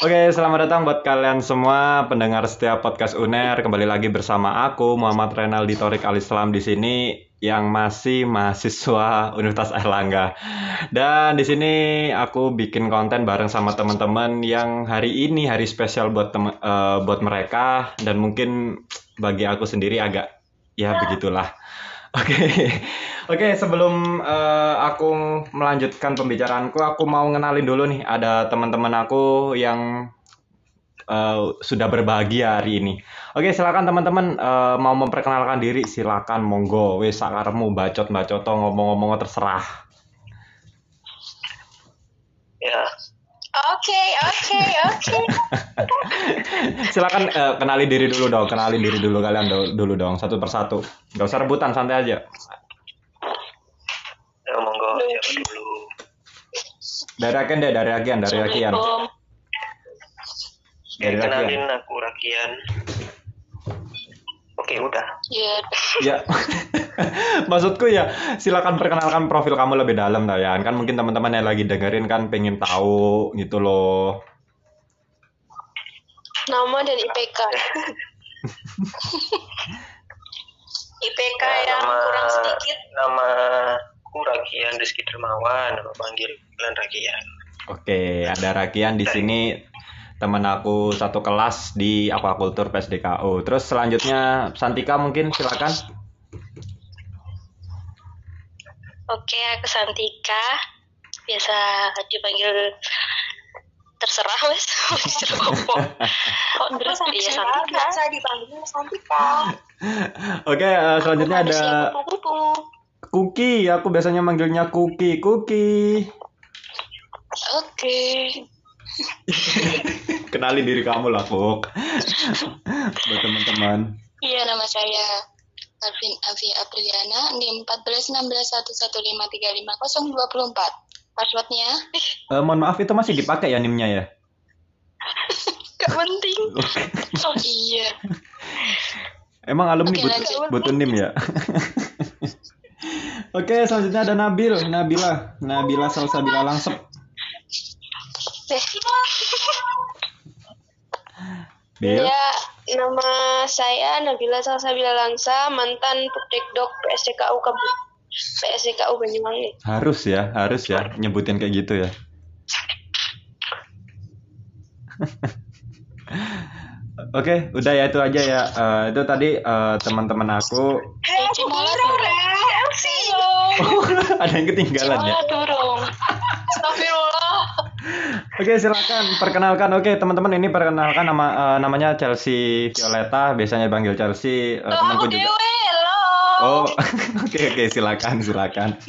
Oke, selamat datang buat kalian semua pendengar setiap podcast UNER. Kembali lagi bersama aku Muhammad Renaldi Torik Alislam di sini yang masih mahasiswa Universitas Airlangga. Dan di sini aku bikin konten bareng sama teman-teman yang hari ini hari spesial buat uh, buat mereka dan mungkin bagi aku sendiri agak ya begitulah. Oke, oke sebelum uh, aku melanjutkan pembicaraanku, aku mau ngenalin dulu nih ada teman-teman aku yang uh, sudah berbahagia hari ini. Oke, silakan teman-teman uh, mau memperkenalkan diri, silakan monggo. Wes sakarmu bacot bacot ngomong-ngomong terserah. Ya, Oke, oke, oke. Silakan uh, kenali diri dulu dong, kenalin diri dulu kalian do- dulu dong, satu persatu. Gak usah rebutan, santai aja. ya monggo siapa dulu? Dari Agen deh, dari Agen, dari. Assalamualaikum. Dari. Kenalin aku Rakian. Oke, udah. Ya, Ya, maksudku ya silakan perkenalkan profil kamu lebih dalam lah ya. Kan mungkin teman-teman yang lagi dengerin kan pengen tahu gitu loh. nama dan IPK. IPK Ya, yang kurang sedikit. Nama aku Rakian Rizky Dermawan, nama panggilan Rakian. Oke, ada Rakian di sini teman aku satu kelas di aquaculture PSDKU. Terus selanjutnya Santika mungkin silakan. Oke, aku Santika. Biasa dipanggil terserah wes. Disuruh apa? Kok terus iya Santika. biasa dipanggil Santika. Oke, eh, selanjutnya ada. Kuki. Aku biasanya manggilnya Kuki. Kuki. Oke. Kenali diri kamu lah, Kuk. Buat teman-teman. Iya, nama saya Alvin Avi Apriliana, NIM 146115355024. Passwordnya? Eh, mohon maaf itu masih dipakai ya nimnya ya? Gak penting. Oh iya. Emang alumni Oke, but- lanjut. butuh nim ya? Oke, selanjutnya ada Nabil, Nabila, Nabila Salsabila langsung. Deh. Bil, Ya, nama saya Nabila Salsabila Langsa, mantan Putdekdok PSDKU Kabupaten PSDKU Banyuwangi. harus ya, harus ya nyebutin kayak gitu ya. Oke, udah ya itu aja ya. Eh, itu tadi eh, teman-teman aku. Hei, aku dorong, ada yang ketinggalan ya. Astagfirullah. Oke, silakan perkenalkan. Oke, teman-teman ini perkenalkan nama eh, namanya Chelsea Violeta, biasanya dipanggil Chelsea. Eh, Loh, temanku juga. dewe, lo. Oh, oke oke silakan silakan.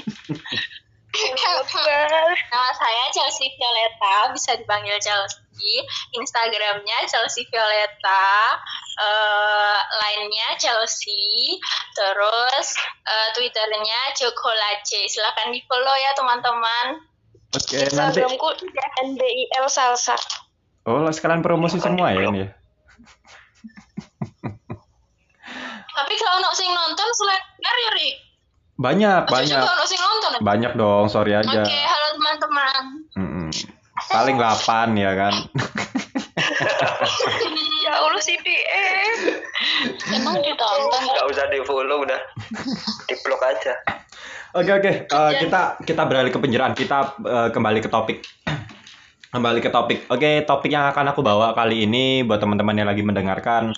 Nama saya Chelsea Violeta, bisa dipanggil Chelsea. Instagramnya Chelsea Violeta, eh, lainnya Chelsea, terus eh, Twitternya Jokolace. Silahkan di follow ya teman-teman. Oke, nanti Instagramku NBIL Salsa. Oh, sekalian promosi semua ya ini ya. Tapi kalau ono sing nonton selain ya Rik. Banyak, Aja banyak. juga sing nonton. ya? Banyak dong, sorry Oke, aja. halo teman-teman. Mm-mm. Paling 8 ya kan. Ya Allah CPM. Emang ditonton Gak usah di follow udah. Di blok aja. Oke oke, Eh, kita kita beralih ke penjeraan. Kita eh, kembali ke topik. Kembali ke topik. Oke, topik yang akan aku bawa kali ini buat teman-teman yang lagi mendengarkan.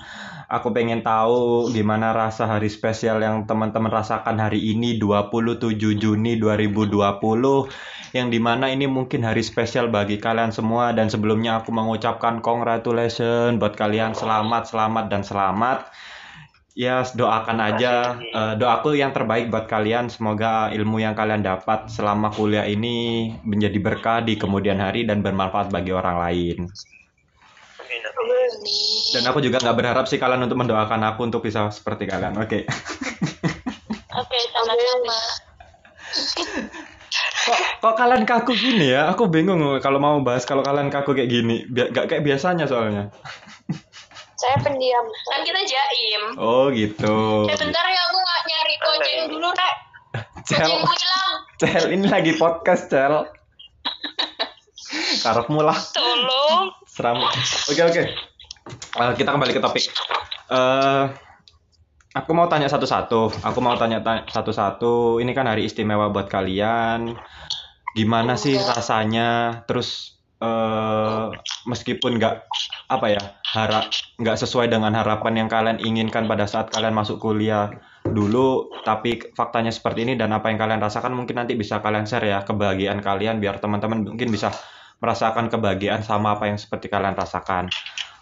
Aku pengen tahu gimana rasa hari spesial yang teman-teman rasakan hari ini 27 Juni 2020 yang di mana ini mungkin hari spesial bagi kalian semua. Dan sebelumnya aku mengucapkan congratulations buat kalian. Selamat selamat dan selamat. Ya doakan aja eh, doaku yang terbaik buat kalian. Semoga ilmu yang kalian dapat selama kuliah ini menjadi berkah di kemudian hari dan bermanfaat bagi orang lain Amin, amin. dan aku juga nggak berharap sih kalian untuk mendoakan aku untuk bisa seperti kalian oke Oke, sama-sama. kok, kok kalian kaku gini ya aku bingung kalau mau bahas kalau kalian kaku kayak gini Bi- gak kayak biasanya soalnya Saya pendiam. Kan kita jaim. oh gitu Eh bentar ya aku nggak nyari kucing dulu rek. cel hilang. cel ini lagi podcast cel karepmu lah Tolong. Seram. Oke oke. Eh, kita kembali ke topik. Eh, aku mau tanya satu-satu. Aku mau tanya ta- satu-satu. Ini kan hari istimewa buat kalian. Gimana sih rasanya? Terus eh meskipun nggak apa ya harap nggak sesuai dengan harapan yang kalian inginkan pada saat kalian masuk kuliah dulu, tapi faktanya seperti ini dan apa yang kalian rasakan mungkin nanti bisa kalian share ya kebahagiaan kalian biar teman-teman mungkin bisa merasakan kebahagiaan sama apa yang seperti kalian rasakan.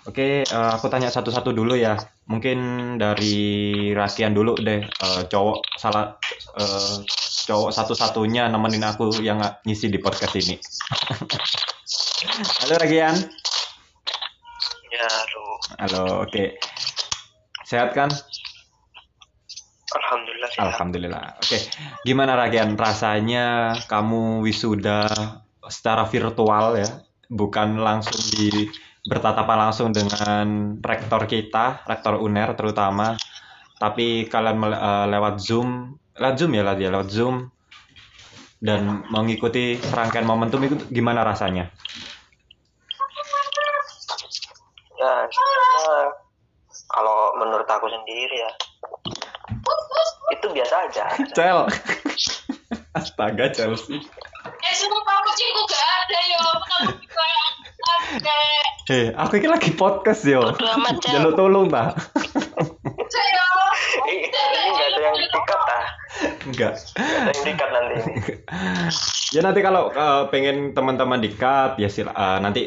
Oke, eh, aku tanya satu-satu dulu ya. Mungkin dari Rakian dulu deh, eh, cowok salah eh, cowok satu-satunya nemenin aku yang ngisi di podcast ini. Halo Rakian. Ya, lu. Halo, oke. Sehat kan? Alhamdulillah sih. Alhamdulillah. Oke, gimana Rakian rasanya kamu wisuda secara virtual ya, bukan langsung di bertatapan langsung dengan rektor kita, rektor UNER terutama, tapi kalian eh, lewat Zoom, lewat Zoom ya, lewat ya, lewat Zoom dan mengikuti serangkaian momentum itu gimana rasanya? Ya, kalau menurut aku sendiri ya, itu biasa aja. Cel. Astaga Chelsea. Hei, aku ini lagi podcast yo. Jaluk tolong ta? Saya. Eh, ini nggak ada yang dikat ah. Enggak. Nggak ada yang dikat nanti ini. Ya nanti kalau eh, pengen teman-teman di-cut ya sila, eh, nanti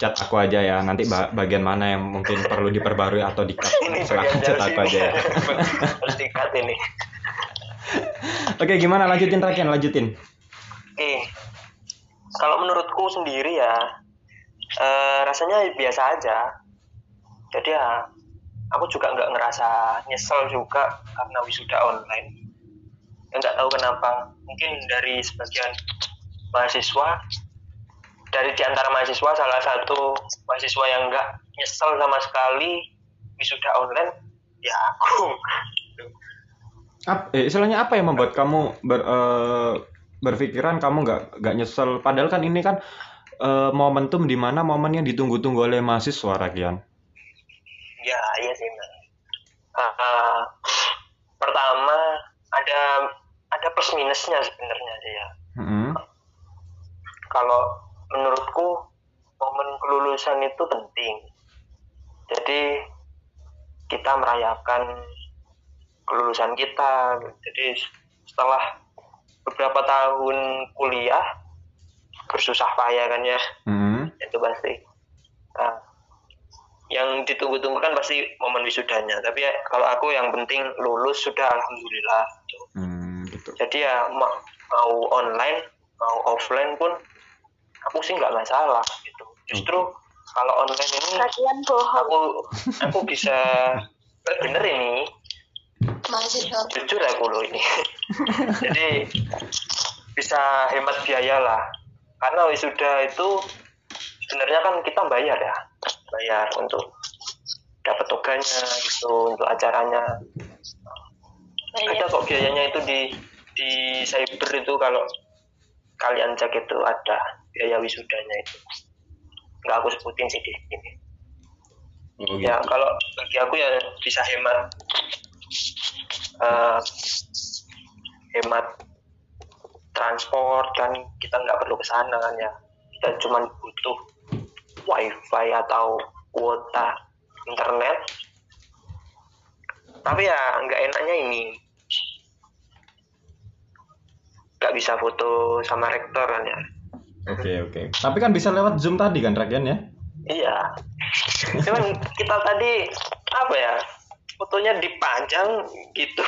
chat aku aja ya. Nanti ba- bagian mana yang mungkin perlu diperbarui atau. Ini Silakan chat aku aja ya. Harus dikat ini. Oke, gimana lanjutin Rakian, lanjutin. Oke, kalau menurutku sendiri ya, eh, rasanya biasa aja. Jadi ya, aku juga nggak ngerasa nyesel juga karena wisuda online. Nggak tahu kenapa. Mungkin dari sebagian mahasiswa, dari di antara mahasiswa salah satu mahasiswa yang nggak nyesel sama sekali wisuda online, ya aku. Ap, eh, istilahnya apa yang membuat kamu ber, eh, berpikiran kamu nggak nggak nyesel? Padahal kan ini kan eh, momentum di mana momen yang ditunggu-tunggu oleh mahasiswa Rakian. Ya, iya sih, Mbak. Ah, ah, pertama ada ada plus minusnya sebenarnya sih ya. Mm-mm. Kalau menurutku momen kelulusan itu penting. Jadi kita merayakan kelulusan kita. Jadi setelah beberapa tahun kuliah bersusah payah kan ya Mm-mm. itu pasti nah, yang ditunggu-tunggu kan pasti momen wisudanya tapi ya, kalau aku yang penting lulus sudah alhamdulillah gitu. Hmm, gitu. jadi ya ma- mau online mau offline pun aku sih nggak masalah gitu justru kalau online ini Kalian aku aku bisa eh, bener ini Mahasiswa. jujur aku loh ini jadi bisa hemat biaya lah. Karena wisuda itu sebenarnya kan kita bayar ya. Bayar untuk dapat toganya gitu untuk acaranya. Ada kok biayanya itu di di cyber itu kalau kalian cek itu ada biaya wisudanya itu. Nggak aku sebutin sih di sini. Oh, ya gitu. kalau bagi aku ya bisa hemat eh, hemat transport kan kita nggak perlu ke sana kan ya kita cuma butuh wifi atau kuota internet tapi ya nggak enaknya ini nggak bisa foto sama rektor kan ya Oke, oke. Tapi kan bisa lewat Zoom tadi kan Rakian ya? Iya. Cuman kita tadi apa ya? Fotonya dipajang gitu.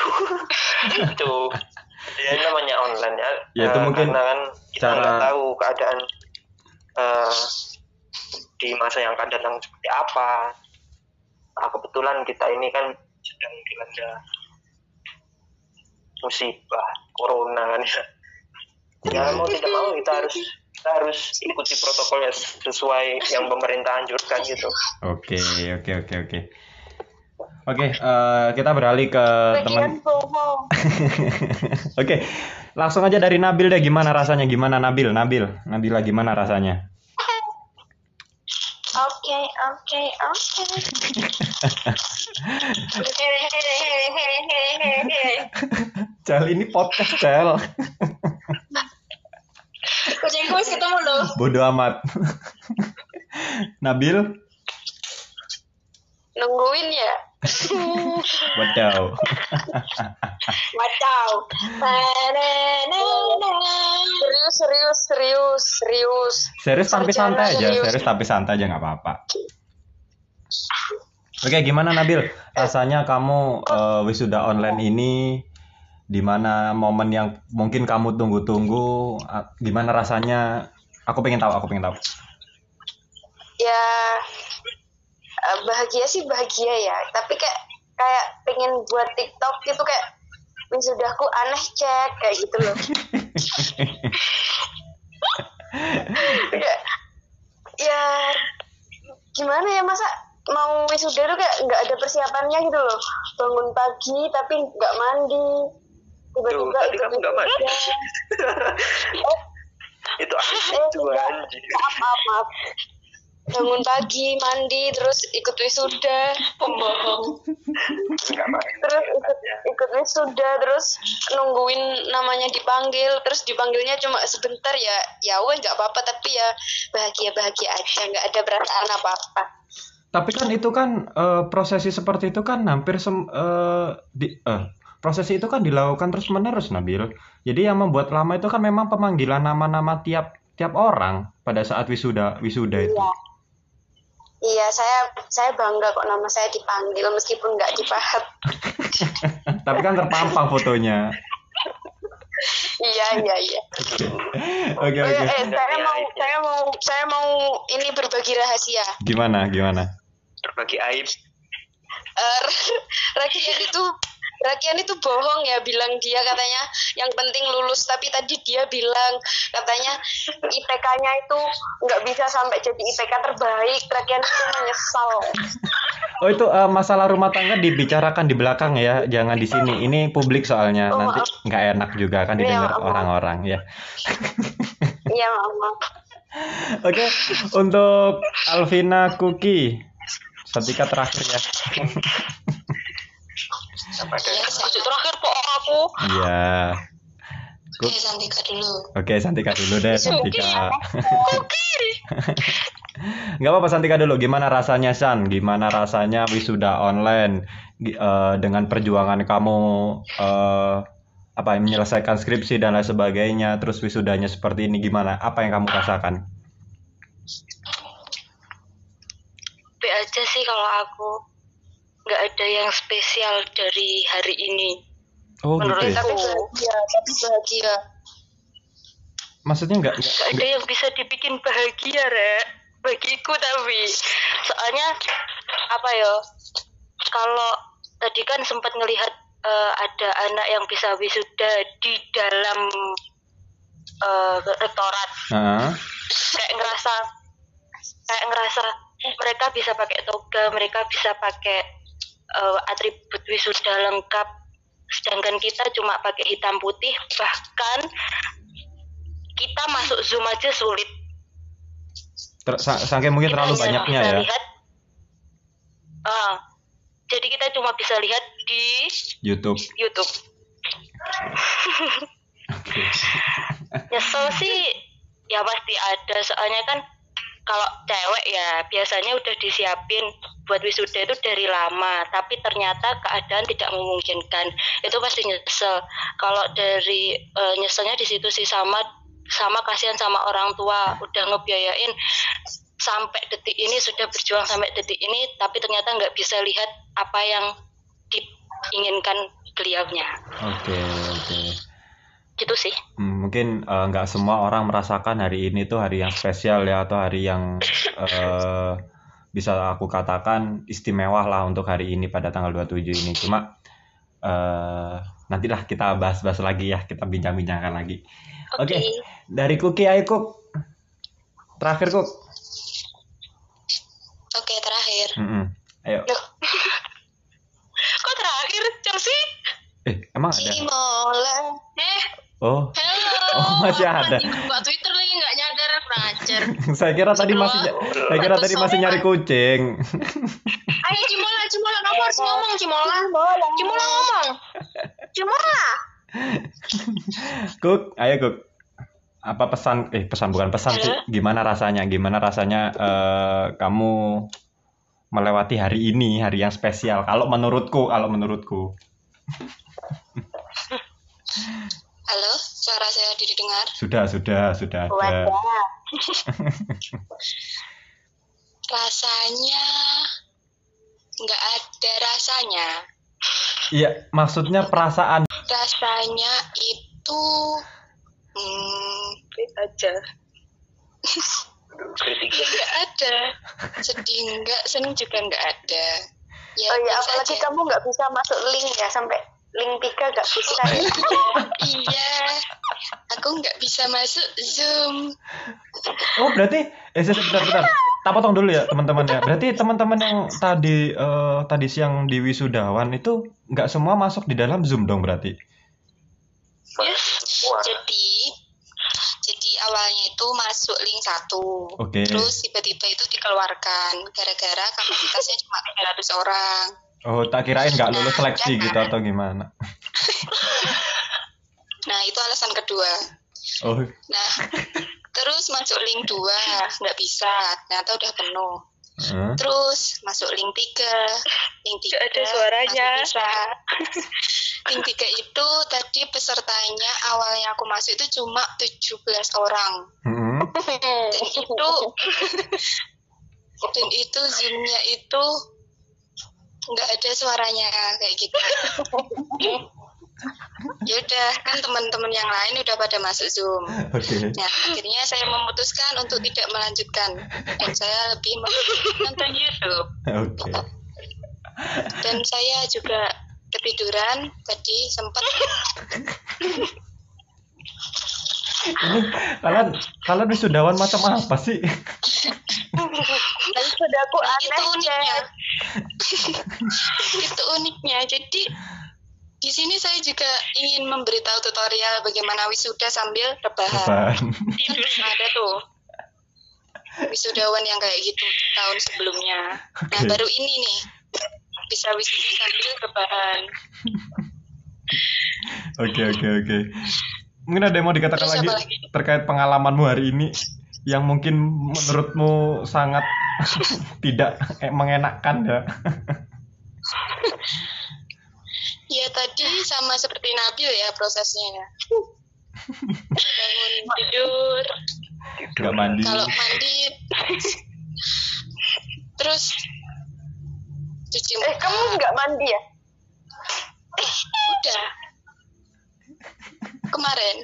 itu. Ya namanya online ya. Ya, itu Eh, mungkin karena kan kita cara- nggak tahu keadaan eh, di masa yang akan datang seperti apa. Nah, kebetulan kita ini kan sedang dilanda musibah corona kan ya. Ya mau tidak mau kita harus kita harus ikuti protokolnya sesuai yang pemerintah anjurkan gitu. Oke, oke, oke, oke. Oke, eh, kita beralih ke teman. Oke, langsung aja dari Nabil deh. Gimana rasanya? Gimana Nabil? Nabil, Nabila gimana rasanya? Oke, oke, oke. Cel ini podcast Cel. Kucingku wis ketemu loh. Bodoh amat. Nabil, Nungguin ya. wadaw. Wacau. Serius, serius, serius, serius. Serius tapi santai aja, Serius. serius tapi santai aja nggak apa-apa. Oke, gimana Nabil? Rasanya kamu eh, wisuda online ini di mana momen yang mungkin kamu tunggu-tunggu? Gimana rasanya? Aku pengen tahu, aku pengen tahu. Ya eh, bahagia sih bahagia ya. Tapi kayak kayak pengen buat TikTok gitu kayak wisudaku aneh cek kayak gitu loh. ya, ya gimana ya masa mau wisuda tuh kayak nggak ada persiapannya gitu loh bangun pagi tapi nggak mandi tiba-tiba tadi ikut kamu nggak mandi. Itu Eh, tuh enggak. anjir. maaf maaf maaf bangun pagi mandi terus ikut wisuda. Pembohong. Terus ikut ikut wisuda terus nungguin namanya dipanggil. Terus dipanggilnya cuma sebentar ya. Ya weh nggak apa-apa tapi ya bahagia bahagia aja. Nggak ada perasaan apa apa Tapi kan itu kan eh, prosesi seperti itu kan hampir sem eh, di eh, prosesi itu kan dilakukan terus menerus Nabil. Jadi yang membuat lama itu kan memang pemanggilan nama-nama tiap tiap orang pada saat wisuda wisuda itu. iya iya saya saya bangga kok nama saya dipanggil meskipun nggak dipahat Tapi kan terpampang fotonya. iya iya iya Oke Oh, oke. eh, eh, saya mau saya mau saya mau ini berbagi rahasia Gimana gimana? Berbagi aib. Eh, Rakian itu Rakian itu bohong ya bilang dia katanya yang penting lulus tapi tadi dia bilang katanya IPK-nya itu nggak bisa sampai jadi IPK terbaik Rakian itu menyesal Oh itu eh, masalah rumah tangga dibicarakan di belakang ya, jangan di sini. Ini publik soalnya Oh, nanti nggak enak juga kan Iya, didengar orang-orang ya. iya maaf Oke, untuk Alvina Kuki, setika terakhir ya. Ada? Kucing terakhir kok aku. Iya. Oke, Santika dulu. Oke, Santika dulu deh, Santika. Nggak apa-apa Santika dulu. Gimana rasanya San? Gimana rasanya wisuda online eh, dengan perjuangan kamu eh, apa menyelesaikan skripsi dan lain sebagainya, terus wisudanya seperti ini gimana? Apa yang kamu rasakan? B aja sih kalau aku nggak ada yang spesial dari hari ini Oh Menurut gitu. ya? tapi bahagia tapi bahagia Maksudnya nggak nggak- ada yang bisa dibikin bahagia rek bagiku tapi soalnya apa ya kalau tadi kan sempat ngelihat eh, ada anak yang bisa wisuda di dalam eh, rektorat Heeh. kayak ngerasa kayak ngerasa mereka bisa pakai toga mereka bisa pakai eh, atribut wisuda lengkap sedangkan kita cuma pakai hitam putih bahkan kita masuk zoom aja sulit Ter- saking mungkin terlalu Kita hanya banyaknya ya. lihat, Ah, jadi kita cuma bisa lihat di YouTube. YouTube Oke. nyesel sih ya pasti ada soalnya kan kalau cewek ya biasanya udah disiapin buat wisuda itu dari lama tapi ternyata keadaan tidak memungkinkan. Itu pasti nyesel. Kalau dari eh, nyeselnya di situ sih sama sama kasihan sama orang tua udah ngebiayain sampai detik ini sudah berjuang sampai detik ini tapi ternyata nggak bisa lihat apa yang diinginkan beliaunya. Oke, oke. Gitu sih Hmm, mungkin eh, nggak semua orang merasakan hari ini tuh hari yang spesial ya atau hari yang eh, bisa aku katakan istimewa lah untuk hari ini pada tanggal 27 ini. Cuma eh, nantilah kita bahas-bahas lagi ya, kita bincang-bincangkan lagi. Oke, dari Kuki ayo Kuk. Terakhir Kuk. Oke, terakhir. Mm-mm. Ayo. kok terakhir Chelsea Eh, emang ada? Cimola Oh, halo. Oh, masih ada. Buka Twitter lagi nggak nyadar kurang ajar. belajar. saya kira tadi masih saya kira tadi masih nyari kucing. Ayo Cimola, Cimola kamu harus ngomong Cimola. Cimola ngomong. Cimola. Kuk, ayo Kuk. Apa pesan eh pesan bukan pesan sih. Gimana rasanya? Gimana rasanya eh, kamu melewati hari ini, hari yang spesial? Kalau menurutku, kalau menurutku. Halo, suara saya didengar. Sudah, sudah, sudah ada. Rasanya nggak ada rasanya. Iya, maksudnya perasaan. Rasanya itu hmm, aja. nggak ada. Sedih nggak, seneng juga nggak ada. Ya, Oh iya, biasa apalagi aja. kamu nggak bisa masuk link ya sampai link tiga nggak bisa ya. iya, aku nggak bisa masuk Zoom. Oh, berarti eh sebentar, bentar. Tak potong dulu ya, teman-teman ya. Berarti teman-teman yang tadi eh, tadi siang di wisudawan itu nggak semua masuk di dalam Zoom dong berarti. semua Jadi, jadi awalnya itu masuk link satu. Oke. Terus tiba-tiba itu dikeluarkan gara-gara kapasitasnya cuma 300 orang. Oh, tak kirain nggak lulus Nah, seleksi ya gitu kan? atau gimana. Nah, itu alasan kedua. Oh, Nah, terus masuk link dua nggak bisa, ternyata udah penuh. eh. Terus masuk link tiga, link tiga Nggak ada suaranya. masih bisa. link tiga itu tadi pesertanya awalnya aku masuk itu cuma 17 orang. Mm-mm. Dan itu dan itu zoomnya itu nggak ada suaranya kayak gitu. ya udah kan teman-teman yang lain udah pada masuk zoom. Oke. Nah, akhirnya saya memutuskan untuk tidak melanjutkan dan saya lebih nonton YouTube. Oke. Dan saya juga ketiduran tadi sempat Ini kalian kalian wisudawan macam apa sih? Dan sudah aku Nah, aneh itu uniknya. Itu uniknya. Jadi di sini saya juga ingin memberitahu tutorial bagaimana wisuda sambil rebahan. Beban. Ada tuh wisudawan yang kayak gitu tahun sebelumnya. Nah Oke. baru ini nih bisa wisuda sambil rebahan. Oke oke oke. Mungkin ada yang mau dikatakan Terus lagi, lagi? terkait pengalamanmu hari ini yang mungkin menurutmu sangat tidak eh, mengenakkan ya. Ya tadi sama seperti Nabil ya prosesnya ya. Bangun tidur, Gak mandi. kalau mandi, terus cuci muka. Eh kamu nggak mandi ya? kemarin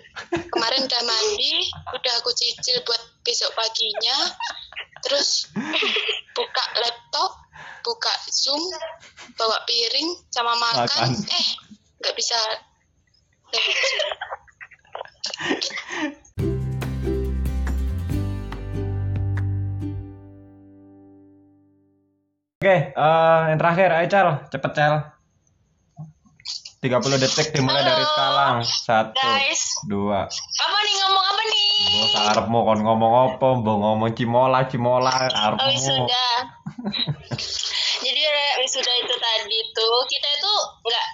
kemarin udah mandi udah aku cicil buat besok paginya terus buka laptop buka zoom bawa piring sama makan, Makan. eh nggak bisa lewat Zoom. Oke, eh, yang terakhir, ayo Cel, cepet Cel. 30 detik dimulai dari Halo, sekarang. Satu, guys. dua. Apa nih ngomong apa nih? Mbok arepmu kon ngomong apa? Mbok ngomong cimola, cimola Oh, arepmu. wisuda. Jadi Re, wisuda itu tadi tuh kita itu nggak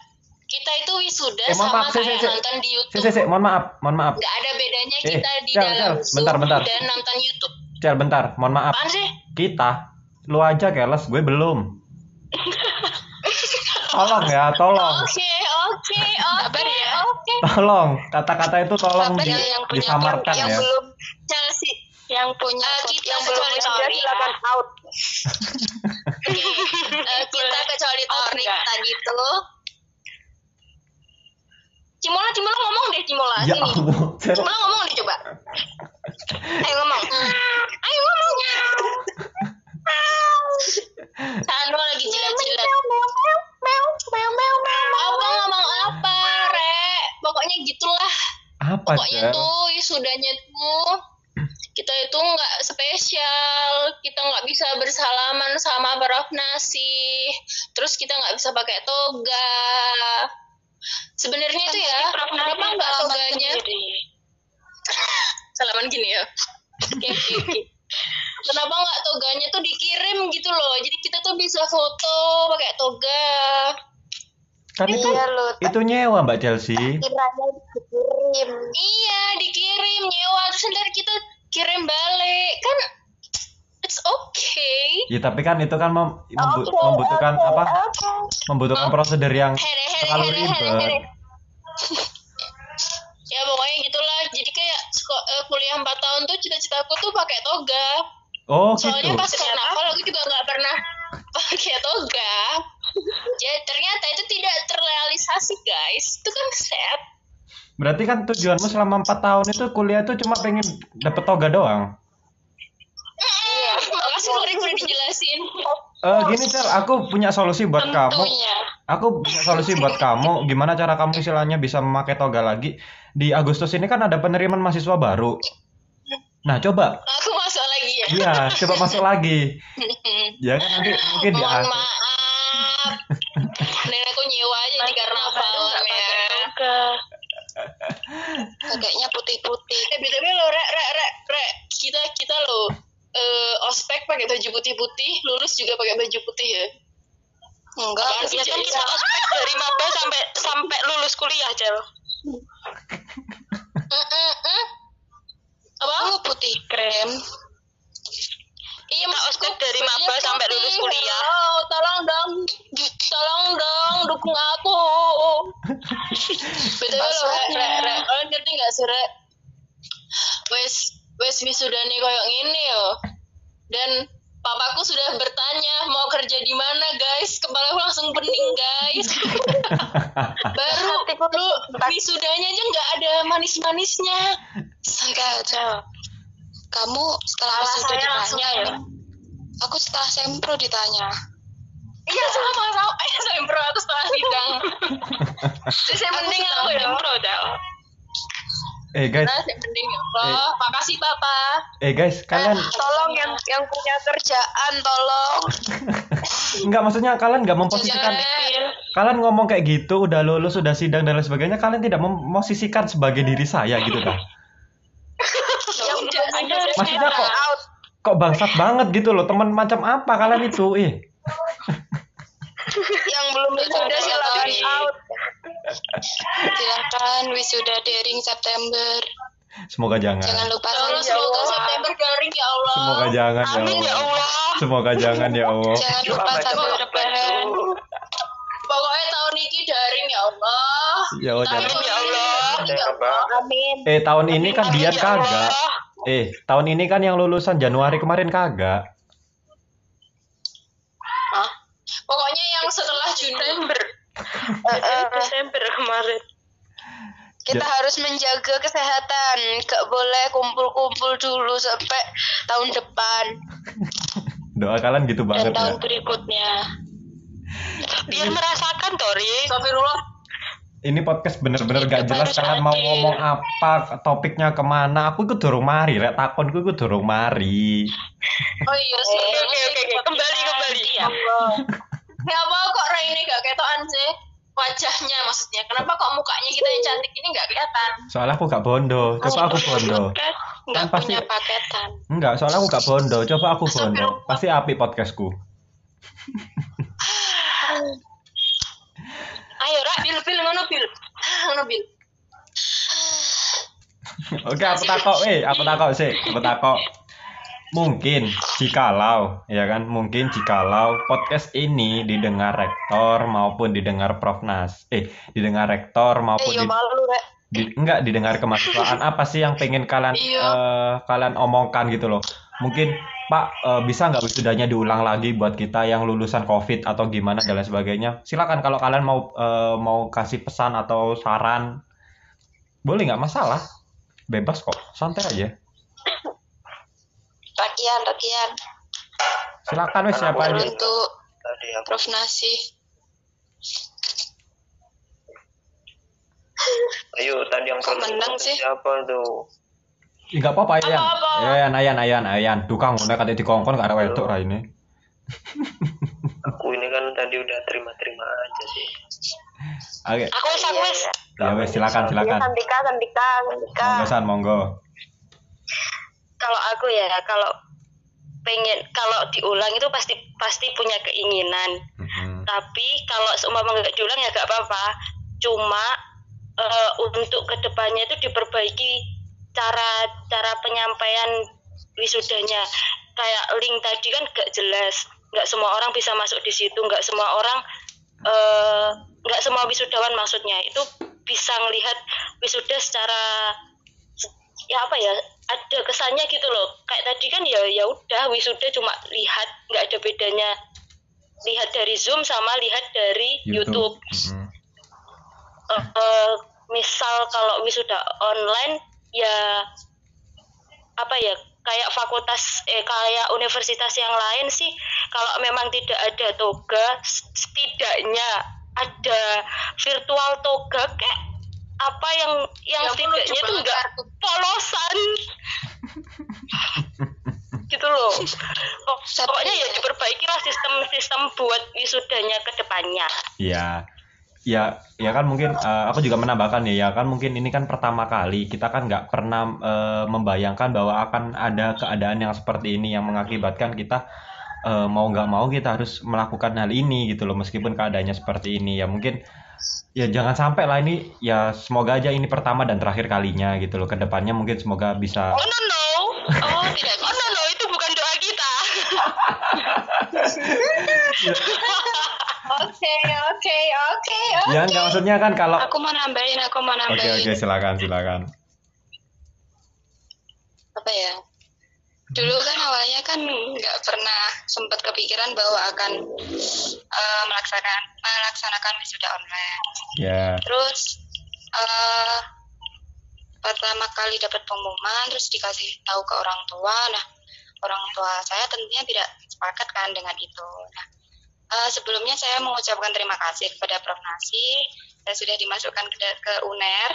kita itu wisuda Eh, sama maaf, si, si, kayak si. nonton di Si, YouTube. si, si, mohon maaf, mohon maaf. Nggak ada bedanya Eh, kita di Cel, dalam Cel, Zoom bentar, bentar. dan nonton YouTube. Cel, bentar, mohon maaf. Apaan sih? Kita, lu aja keles, gue belum. Tolong ya, tolong. Oke, oke, oke, ya. oke. Tolong, kata-kata itu tolong Sabar di- ya, yang punya disamarkan yang ya. belum Chelsea. yang punya Eh, kita yang belum Tori, silakan out. Eh, kita kecuali enggak. tadi tuh. Cimola, Cimola ngomong deh Cimola. Ya Sini. Allah. Cimola ngomong deh coba. Ayo ngomong. Ayo ngomong. Pokoknya Cel? tuh wisudanya tuh kita itu nggak spesial, kita nggak bisa bersalaman sama Prof Nasi, terus kita nggak bisa pakai toga. Sebenarnya itu ya, kenapa nggak toganya? Salaman gini ya. Oke, oke, oke. Kenapa nggak toganya tuh dikirim gitu loh? Jadi kita tuh bisa foto pakai toga. Kan itu Iya loh. itu nyewa Mbak Chelsea. Kiranya dikirim. Iya, dikirim nyewa terus ntar kita kirim balik. Kan it's okay. Ya tapi kan itu kan mem- membu- Oke, membutuhkan oke, apa? oke. Membutuhkan prosedur yang Here, here, terlalu ribet. Ya pokoknya gitulah. Jadi kayak eh, kuliah 4 tahun tuh cita-citaku tuh pakai toga. Oh Soalnya gitu. pas karnaval aku juga nggak pernah pakai toga. Ya ternyata itu tidak terrealisasi guys. Itu kan sad. Berarti kan tujuanmu selama empat tahun itu kuliah itu cuma pengen dapet toga doang. Iya. Makasih Lorik udah dijelasin. Eh gini Cel, aku punya solusi buat kamu. Tentunya. Aku punya solusi buat kamu. Gimana cara kamu istilahnya bisa memakai toga lagi? Di Agustus ini kan ada penerimaan mahasiswa baru. Nah coba, Aku masuk lagi ya. iya coba masuk lagi. Ya kan nanti mungkin di Mohon akhir. maaf. Dan aku nyewa aja di karnavalan Kayaknya putih-putih. Eh btw lo rek rek rek rek kita kita lo eh ospek pakai baju putih-putih, lulus juga pakai baju putih ya. Enggak, Ya kan kita ospek dari maba sampai sampai lulus kuliah, Jel. Mm. Apa? aku putih krem. Iya maksudku ospek dari maba sampai lulus kuliah. Betul lo, rek, rek, rek. Kalian ngerti nggak sih, rek? Wes, wes wisudane koyok ini yo. Dan papaku sudah bertanya mau kerja di mana guys. Kepalaku langsung pening guys. Baru lu wisudanya aja nggak ada manis-manisnya. Enggak, Cel. Kamu setelah wisuda ditanya, ini. aku setelah sempro ditanya. Iya sama sama. Eh saya pro aku setelah sidang. Jadi saya mending aku ya. Sempro, Jel. Eh guys, Nah, saya mending ya Allah. Makasih papa. eh guys, kalian Tolong yang yang punya kerjaan, tolong. nggak maksudnya kalian nggak memposisikan kalian ngomong kayak gitu udah lulus udah sidang dan lain sebagainya kalian tidak memposisikan sebagai diri saya gitu kan Ya udah, maksudnya kok kok bangsat banget gitu loh teman macam apa kalian itu eh yang belum wisuda silakan out. Silakan wisuda daring September. semoga jangan Jangan lupa Ya Allah, semoga September garing ya Allah. semoga jangan ya Amin ya Allah Allah. semoga jangan ya Allah Jangan lupa sambil rebahan. Pokoknya tahun ini daring ya Allah. ya Allah Tahun Ya daring ya Allah. Amin. eh tahun ini kan Amin dia ya kagak Allah. eh tahun ini kan yang lulusan Januari kemarin kagak Pokoknya yang setelah Juni. Desember. Eh, eh, Desember kemarin. Kita Ya. harus menjaga kesehatan. Gak boleh kumpul-kumpul dulu sampai tahun depan doa kalian gitu dan banget ya tahun berikutnya. Biar merasakan, Tori. Ini podcast bener-bener gak jelas kalian mau ngomong apa topiknya ke mana aku ikut dorong mari rek takonku ikut dorong mari Oh iya sih. Oke, oke, oke, oke. Kembali, kembali. Ya apa kok Raine gak ketokan sih? Wajahnya maksudnya. Kenapa kok mukanya kita yang cantik ini gak kelihatan? soalnya aku gak bondo coba aku bondo. Nggak Kan pasti- punya paketan. enggak soalnya aku gak bondo coba aku bondo pasti api podcastku Ayo, Ra. Bil, bil, ngono bil. Ngono bil. Oke, aku takok, eh, aku takok sih, aku takok. Mungkin jikalau, ya kan, mungkin jikalau podcast ini didengar rektor maupun didengar Prof Nas, eh, didengar rektor Eh, maupun di, malu, Rek. di- enggak didengar kemahasiswaan, apa sih yang pengen kalian Iya. eh, kalian omongkan gitu loh? Mungkin Pak eh, bisa nggak wisudanya diulang lagi buat kita yang lulusan COVID atau gimana dan lain sebagainya? Silakan kalau kalian mau eh, mau kasih pesan atau saran, boleh nggak masalah, bebas kok, santai aja. Rakian, Rakian. Silakan wes siapa aja. Untuk Prof Nasi. Ayo tadi yang Kok menang sih? Siapa tuh? Ih, nggak apa-apa Ayan. Apa-apa. Ayan, Ayan, Ayan, Ayan. Tukang ngono kate dikongkon gak ada wedok ra ini. Aku ini kan tadi udah terima-terima aja sih. Oke. Aku wis, aku wis. Ya wes silakan silakan. Sandika, Sandika, Sandika. Monggo san monggo. Aku ya kalau pengen kalau diulang itu pasti pasti punya keinginan. Mhm. tapi kalau seumpama nggak diulang ya nggak apa-apa. Cuma eh, untuk ke depannya itu diperbaiki cara cara penyampaian wisudanya. Kayak link tadi kan nggak jelas. Nggak semua orang bisa masuk di situ. Nggak semua orang eh, nggak semua wisudawan maksudnya. Itu bisa melihat wisuda secara ya apa ya ada kesannya gitu loh. Kayak tadi kan ya ya udah wisuda cuma lihat nggak ada bedanya lihat dari zoom sama lihat dari YouTube, Mhm. Eh, eh, misal kalau wisuda online ya apa ya kayak fakultas eh kayak universitas yang lain sih kalau memang tidak ada toga setidaknya ada virtual toga kayak apa yang yang Ya setidaknya banget enggak polosan. Gitu loh. Pok- pokoknya ya diperbaikilah sistem sistem buat wisudanya ke depannya. Iya. Ya, ya kan mungkin eh, aku juga menambahkan ya, ya kan mungkin ini kan pertama kali kita kan nggak pernah eh, membayangkan bahwa akan ada keadaan yang seperti ini yang mengakibatkan kita eh, mau nggak mau kita harus melakukan hal ini gitu loh meskipun keadaannya seperti ini. Ya mungkin ya jangan sampai lah ini. Ya semoga aja ini pertama dan terakhir kalinya gitu loh. Ke depannya mungkin semoga bisa. Oh no no. Oh, tidak oh no no. Itu bukan doa kita. Oke, oke, oke, ya nggak maksudnya kan kalau Aku mau nambahin, aku mau oke nambahin. oke. Silakan silakan. Apa ya? Dulu kan awalnya kan nggak pernah sempat kepikiran bahwa akan eh, melaksanakan melaksanakan wisuda online. ya Terus eh pertama kali dapat pengumuman, terus dikasih tahu ke orang tua. Nah, orang tua saya tentunya tidak sepakat kan dengan itu. Nah, eh, sebelumnya saya mengucapkan terima kasih kepada Prof Nasi. Saya sudah dimasukkan ke, ke UNER,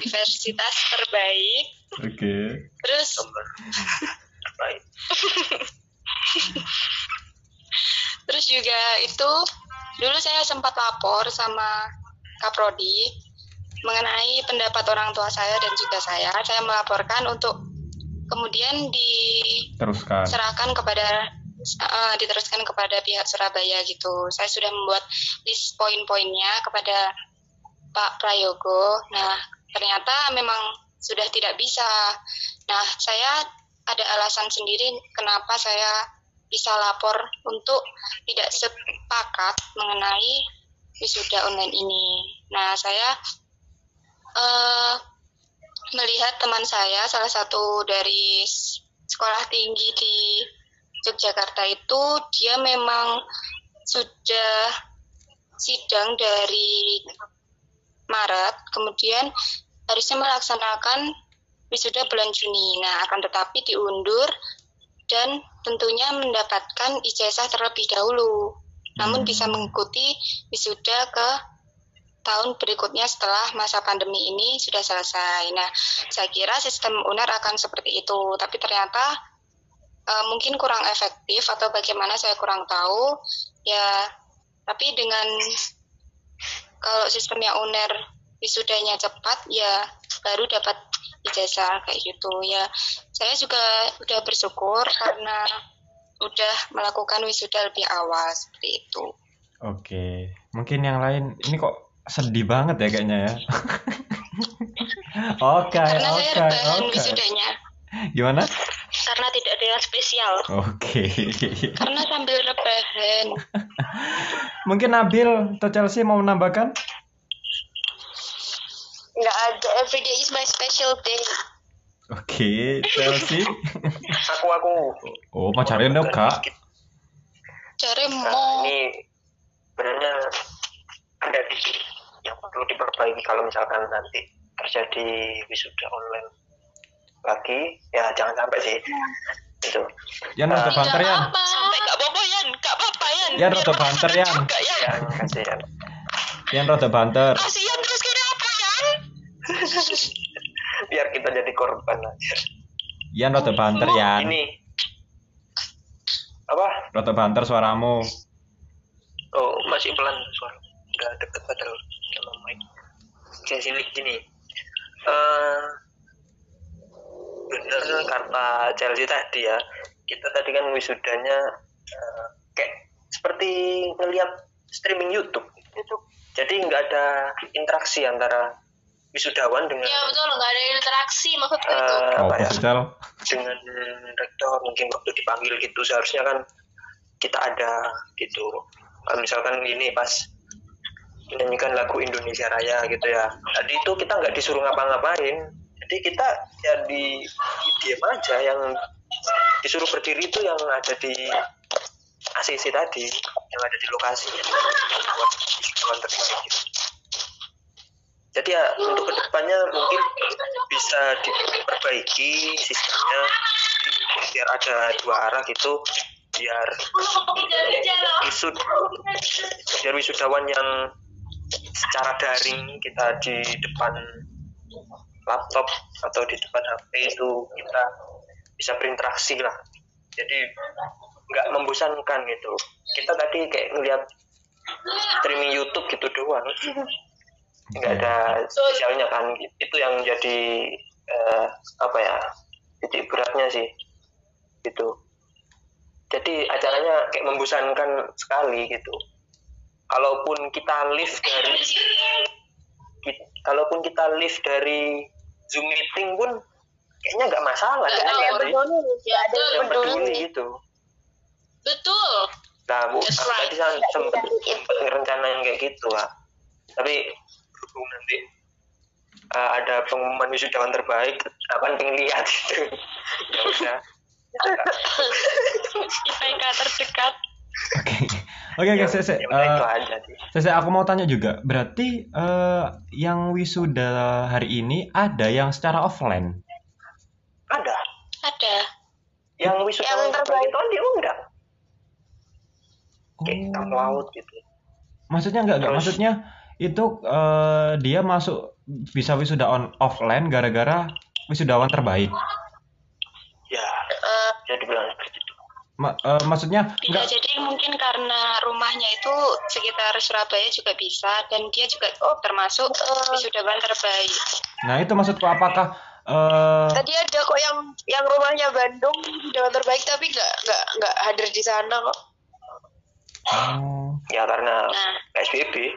universitas terbaik. oke Terus Baik. Terus juga itu dulu saya sempat lapor sama Kaprodi mengenai pendapat orang tua saya dan juga saya. Saya melaporkan untuk kemudian teruskan diserahkan kepada eh, diteruskan kepada pihak Surabaya gitu. Saya sudah membuat list poin-poinnya kepada Pak Prayogo. Nah, ternyata memang sudah tidak bisa. Nah, saya ada alasan sendiri kenapa saya bisa lapor untuk tidak sepakat mengenai wisuda online ini. Nah, saya eh, melihat teman saya, salah satu dari sekolah tinggi di Yogyakarta itu, dia memang sudah sidang dari Maret, kemudian harusnya melaksanakan wisuda bulan Juni. Nah, akan tetapi diundur dan tentunya mendapatkan ijazah terlebih dahulu. Namun Hmm. bisa mengikuti wisuda ke tahun berikutnya setelah masa pandemi ini sudah selesai. Nah, saya kira sistem UNER akan seperti itu, tapi ternyata eh, mungkin kurang efektif atau bagaimana saya kurang tahu. Ya, tapi dengan kalau sistemnya UNER wisudanya cepat, ya baru dapat ijazah kayak gitu. Ya, saya juga udah bersyukur karena udah melakukan wisuda lebih awal seperti itu. Oke, mungkin yang lain ini kok sedih banget ya kayaknya ya. Oke, Karena saya oke, rebahan oke. wisudanya. Gimana? karena tidak ada yang spesial Oke. Karena sambil rebahan. Mungkin Nabil atau Chelsea mau menambahkan? Nggak ada. Every day is my special day. Oke, Chelsea. Aku aku. Oh, mau cari kak? Cari Nah, mau. ini sebenarnya ada dikit yang perlu diperbaiki kalau misalkan nanti terjadi wisuda online lagi ya jangan sampai sih itu Yan rada Ah. banter Yan. sampai gak apa-apa Yan gak apa-apa Yan Yan rada banter denger Yan. ya kasihan Yan rada banter. Jadi korban aja Yan rada banter Yan. ini apa? Rada banter suaramu. oh masih pelan suara. Nggak deket padahal sama mic. Oke, sini gini. Eh, bener kata Chelsea tadi ya. Kita tadi kan wisudanya eh, kayak seperti ngelihat streaming YouTube. Itu jadi nggak ada interaksi antara wisudawan dengan ya betul nggak ada interaksi maksudku itu eh, Oh, apa ya? dengan rektor mungkin waktu dipanggil gitu seharusnya kan kita ada gitu. Kalau misalkan ini pas menyanyikan lagu Indonesia Raya gitu ya. Tadi itu kita nggak disuruh ngapa-ngapain. Jadi kita ya di, di diem aja yang disuruh berdiri itu yang ada di ACC tadi yang ada di lokasi. Kawan tertinggi gitu. Jadi ya untuk ke depannya mungkin bisa diperbaiki sistemnya. Biar ada dua arah gitu biar wisud biar wisudawan yang secara daring kita di depan laptop atau di depan HP itu kita bisa berinteraksi lah. Jadi nggak membosankan gitu. Kita tadi kayak ngeliat streaming YouTube gitu doang nggak ada spesialnya kan. Itu yang jadi eh, apa ya titik beratnya sih. Gitu. Jadi acaranya kayak membosankan sekali gitu. Kalaupun kita live dari kalaupun kita live dari zoom meeting pun kayaknya nggak masalah Nggak kan tahu, ya, Bri? ya? betul yang peduli. gitu. Betul. Nah bu right. tadi saya sempat sempat ngerencanain kayak gitu lah tapi berhubung nanti. Uh, ada pengumuman wisudawan terbaik apa pengen lihat gitu ya udah. IPK terdekat. Oke, oke, oke, ya itu Eh, Sese, aku mau tanya juga. Berarti eh, yang wisuda hari ini ada yang secara offline? ada. Ada. Yang wisudawan Yang terbaik. itu diundang. Kayak Oh. kamu laut gitu. Maksudnya enggak, enggak. Maksudnya itu eh, dia masuk bisa wisuda on offline gara-gara wisudawan terbaik. ya Eh, jadi bilang seperti itu. Ma- eh, maksudnya bisa enggak jadi mungkin karena rumahnya itu sekitar Surabaya juga bisa dan dia juga termasuk wisudawan terbaik. Nah, itu maksudku apakah eh tadi ada kok yang yang rumahnya Bandung dewan terbaik tapi nggak nggak nggak hadir di sana kok. Oh, ya karena nah. PSBB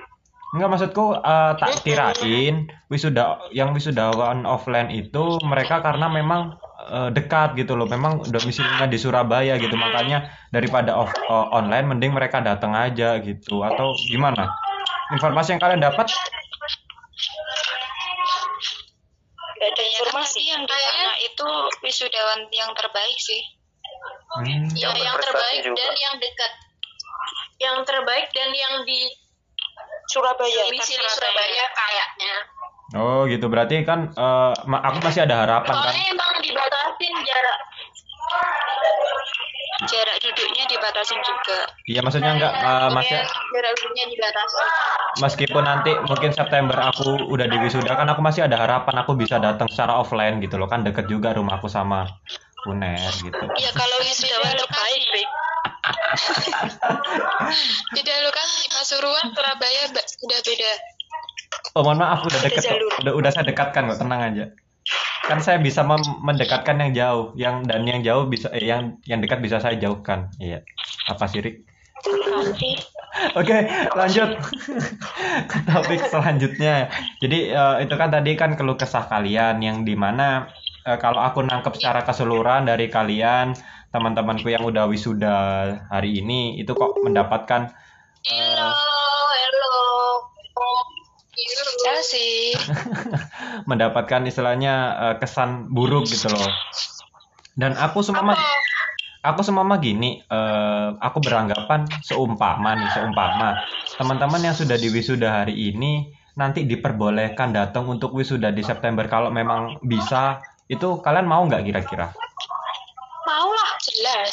enggak maksudku eh, tak kirain wisuda yang wisudawan offline itu mereka karena memang eh, dekat gitu loh. Memang domisilinya di Surabaya gitu. Makanya daripada off, eh, online mending mereka datang aja gitu atau gimana? Informasi yang kalian dapat ada informasi yang di Kayaknya- sana itu wisudawan yang terbaik sih Hmm. ya Yang yang terbaik juga. dan yang dekat yang terbaik dan yang di Surabaya domisili Surabaya. Kayaknya. Oh gitu. Berarti kan eh, ma- aku masih ada harapan kan? soalnya emang dibatasin jarak. Jarak duduknya dibatasin juga. Iya maksudnya enggak eh, masih Iya, jarak duduknya dibatasi meskipun nanti mungkin September aku udah di wisuda kan aku masih ada harapan aku bisa datang secara offline gitu loh. Kan deket juga rumahku sama UNER gitu. ya kalau wisudawan Beda terbaik lokasi. Beda lokasi Pasuruan Surabaya sudah beda Oh mohon maaf udah Ada deket kok. jalur. udah udah saya dekatkan kok tenang aja. Kan saya bisa mem- mendekatkan yang jauh, yang dan yang jauh bisa eh, yang yang dekat bisa saya jauhkan. Iya. Apa sih Rik? Kasih. Oke, lanjut ke topik selanjutnya. Jadi eh, itu kan tadi kan keluh kesah kalian yang di mana eh, kalau aku nangkep secara keseluruhan dari kalian teman-temanku yang udah wisuda hari ini itu kok mendapatkan hello hello Ya sih. mendapatkan istilahnya eh, kesan buruk gitu loh. Dan aku semua aku semua gini, eh, aku beranggapan seumpama nih, seumpama teman-teman yang sudah di wisuda hari ini nanti diperbolehkan datang untuk wisuda di September kalau memang bisa, itu kalian mau nggak kira-kira? Jelas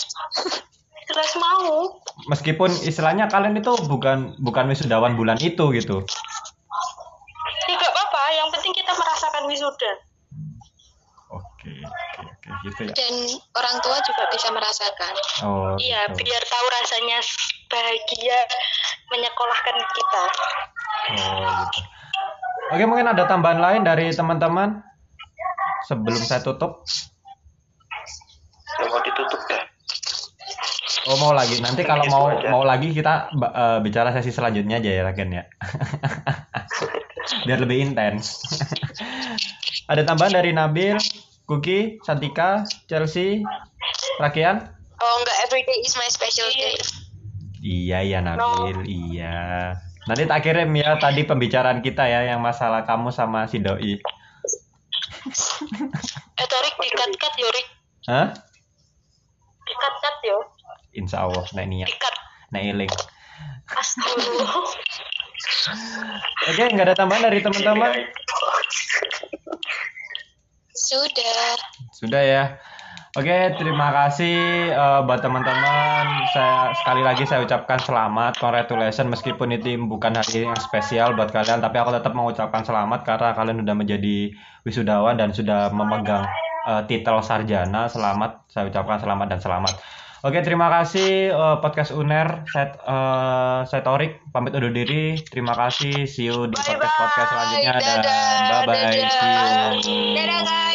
Jelas mau. Meskipun istilahnya kalian itu bukan bukan wisudawan bulan itu gitu. Ya gak apa-apa, yang penting kita merasakan wisuda. Oke, oke, oke, gitu ya. dan orang tua juga bisa merasakan Oh, Iya, gitu. biar tahu rasanya bahagia menyekolahkan kita. Oh, gitu. Oke, mungkin ada tambahan lain dari teman-teman sebelum saya tutup. Ya mau ditutup deh. Oh mau lagi. Nanti kalau Itu mau aja. mau lagi kita eh, bicara sesi selanjutnya aja ya Raken ya. Biar lebih intens. Ada tambahan dari Nabil, Kuki, Santika, Chelsea, Rakian? Oh enggak, everyday is my special day. Iya iya Nabil, iya. Nanti tak kirim ya tadi pembicaraan kita ya yang masalah kamu sama si doi. Eh Torik dikat-kat yo Rik. Hah? Dikat-kat yo. Insya Allah, nah niat, Dikat. nah iling. Astagfirullah. Oke, nggak ada tambahan dari teman-teman? Sudah. Sudah ya. Oke, terima kasih eh, buat teman-teman. Saya sekali lagi saya ucapkan selamat, congratulations meskipun itu bukan hari yang spesial buat kalian, tapi aku tetap mengucapkan selamat karena kalian sudah menjadi wisudawan dan sudah memegang eh, titel sarjana. Selamat, saya ucapkan selamat dan selamat. Oke, terima kasih eh, podcast UNER. Saya eh, saya Torik pamit undur diri. Terima kasih. See you di podcast podcast selanjutnya dan Dadah. bye bye. See you. Dadah guys. Dadah.